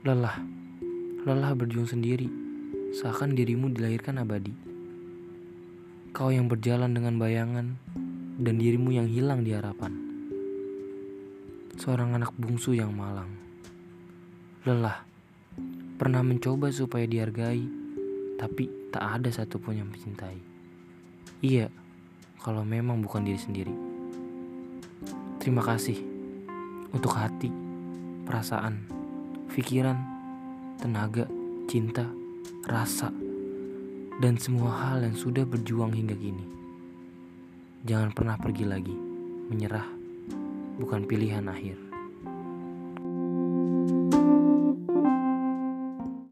Lelah, lelah berjuang sendiri, seakan dirimu dilahirkan abadi. Kau yang berjalan dengan bayangan, dan dirimu yang hilang di harapan. Seorang anak bungsu yang malang. Lelah, pernah mencoba supaya dihargai, tapi tak ada satupun yang mencintai. Iya, kalau memang bukan diri sendiri. Terima kasih untuk hati, perasaan, pikiran, tenaga, cinta, rasa, dan semua hal yang sudah berjuang hingga kini. Jangan pernah pergi lagi. Menyerah bukan pilihan akhir.